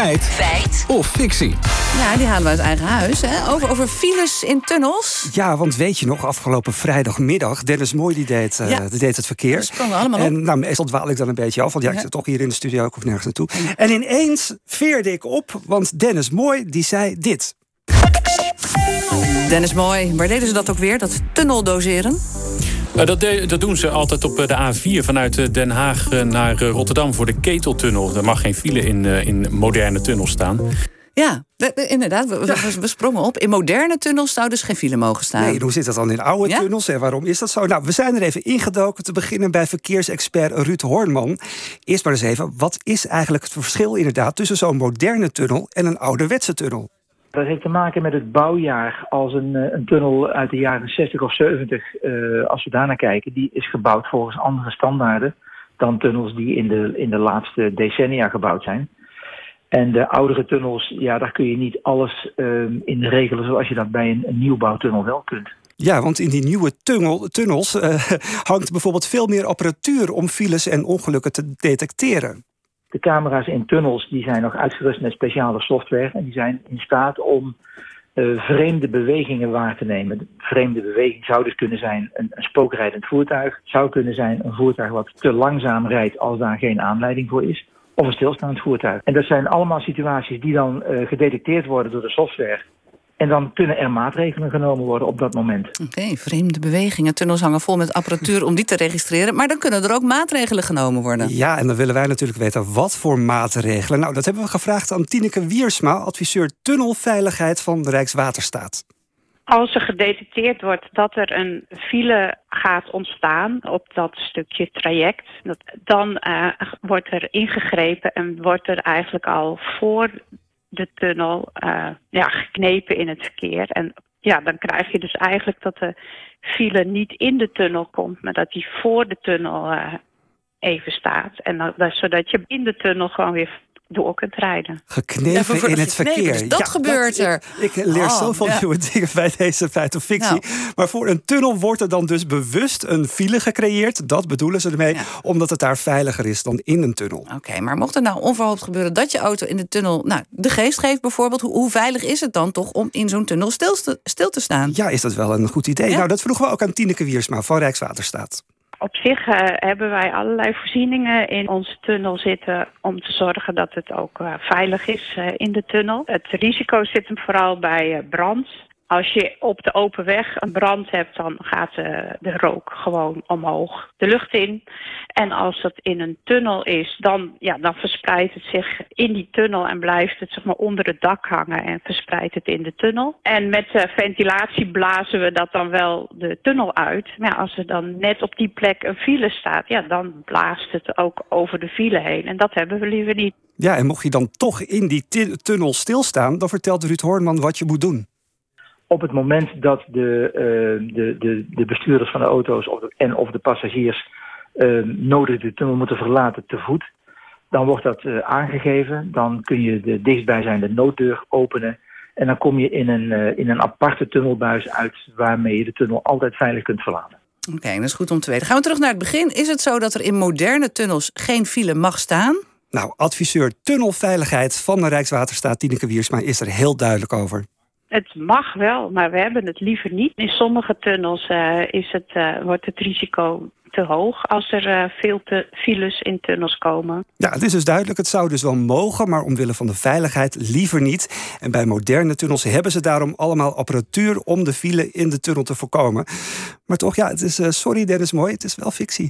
Feit. Feit. Of fictie. Ja, die halen we uit eigen huis. Hè? Over, over files in tunnels. Ja, want weet je nog, afgelopen vrijdagmiddag... Dennis Mooi die deed, uh, Ja. die deed het verkeer. Sprongen allemaal op. En nou, meestal dwaal ik dan een beetje af. Want ja, ik zit toch hier in de studio, ik hoef nergens naartoe. En ineens veerde ik op, want Dennis Mooi die zei dit. Dennis Mooi, waar deden ze dat ook weer? Dat tunneldoseren? Eh, dat, de- dat doen ze altijd op eh, de A4 vanuit eh, Den Haag naar Rotterdam voor de Keteltunnel. Er mag geen file in, in moderne tunnels staan. Ja, inderdaad. We, sprongen op. In moderne tunnels zou dus geen file mogen staan. Nee, hoe zit dat dan in oude Ja? tunnels en waarom is dat zo? Nou, we zijn er even ingedoken te beginnen bij verkeersexpert Ruud Hoornman. Eerst maar eens even, wat is eigenlijk het verschil inderdaad tussen zo'n moderne tunnel en een ouderwetse tunnel? Dat heeft te maken met het bouwjaar. Als een, eh, een tunnel uit de jaren 60 of 70, eh, als we daarnaar kijken, die is gebouwd volgens andere standaarden dan tunnels die in de, in de laatste decennia gebouwd zijn. En de oudere tunnels, ja, daar kun je niet alles ehm, in regelen zoals je dat bij een, een nieuwbouwtunnel wel kunt. Ja, want in die nieuwe tunnel, tunnels eh, hangt bijvoorbeeld veel meer apparatuur om files en ongelukken te detecteren. De camera's in tunnels die zijn nog uitgerust met speciale software en die zijn in staat om eh, vreemde bewegingen waar te nemen. De vreemde beweging zou dus kunnen zijn een, een spookrijdend voertuig, zou kunnen zijn een voertuig wat te langzaam rijdt als daar geen aanleiding voor is, of een stilstaand voertuig. En dat zijn allemaal situaties die dan eh, gedetecteerd worden door de software. En dan kunnen er maatregelen genomen worden op dat moment. Oké, vreemde bewegingen. Tunnels hangen vol met apparatuur om die te registreren. Maar dan kunnen er ook maatregelen genomen worden. Ja, en dan willen wij natuurlijk weten wat voor maatregelen. Nou, dat hebben we gevraagd aan Tineke Wiersma, adviseur tunnelveiligheid van de Rijkswaterstaat. Als er gedetecteerd wordt dat er een file gaat ontstaan op dat stukje traject, dan eh, wordt er ingegrepen en wordt er eigenlijk al voor de tunnel eh, ja, geknepen in het verkeer. En ja, dan krijg je dus eigenlijk dat de file niet in de tunnel komt, maar dat die voor de tunnel eh, even staat. En dan, dat- zodat je in de tunnel gewoon weer door kunt rijden. Geknepen Ja, voor- voor- in het verkeer. dus dat gebeurt er. Ik, ik leer Oh, zoveel ja. nieuwe dingen bij deze feit of fictie. Maar voor een tunnel wordt er dan dus bewust een file gecreëerd. Dat bedoelen ze ermee, Ja. omdat het daar veiliger is dan in een tunnel. Oké, maar mocht er nou onverhoopt gebeuren dat je auto in de tunnel nou, de geest geeft bijvoorbeeld, hoe, hoe veilig is het dan toch om in zo'n tunnel stil te, stil te staan? Ja, is dat wel een goed idee? Ja. Nou, dat vroegen we ook aan Tineke Wiersma van Rijkswaterstaat. Op zich eh, hebben wij allerlei voorzieningen in onze tunnel zitten om te zorgen dat het ook eh, veilig is eh, in de tunnel. Het risico zit hem vooral bij brand. Als je op de open weg een brand hebt, dan gaat de rook gewoon omhoog de lucht in. En als dat in een tunnel is, dan, ja, dan verspreidt het zich in die tunnel en blijft het zeg maar, onder het dak hangen en verspreidt het in de tunnel. En met ventilatie blazen we dat dan wel de tunnel uit. Maar als er dan net op die plek een file staat, ja, dan blaast het ook over de file heen. En dat hebben we liever niet. Ja, en mocht je dan toch in die tunnel stilstaan, dan vertelt Ruud Hoornman wat je moet doen. Op het moment dat de, eh, de, de, de bestuurders van de auto's of de, en of de passagiers eh, nodig de tunnel moeten verlaten te voet, dan wordt dat eh, aangegeven. Dan kun je de dichtstbijzijnde nooddeur openen. En dan kom je in een, eh, in een aparte tunnelbuis uit waarmee je de tunnel altijd veilig kunt verlaten. Oké, dat is goed om te weten. Gaan we terug naar het begin. Is het zo dat er in moderne tunnels geen file mag staan? Nou, adviseur tunnelveiligheid van de Rijkswaterstaat, Tineke Wiersma, is er heel duidelijk over. Het mag wel, maar we hebben het liever niet. In sommige tunnels eh, is het, eh, wordt het risico te hoog als er eh, veel te files in tunnels komen. Ja, het is dus duidelijk, het zou dus wel mogen, maar omwille van de veiligheid liever niet. En bij moderne tunnels hebben ze daarom allemaal apparatuur om de file in de tunnel te voorkomen. Maar toch, ja, het is, sorry Dennis Mooi, het is wel fictie.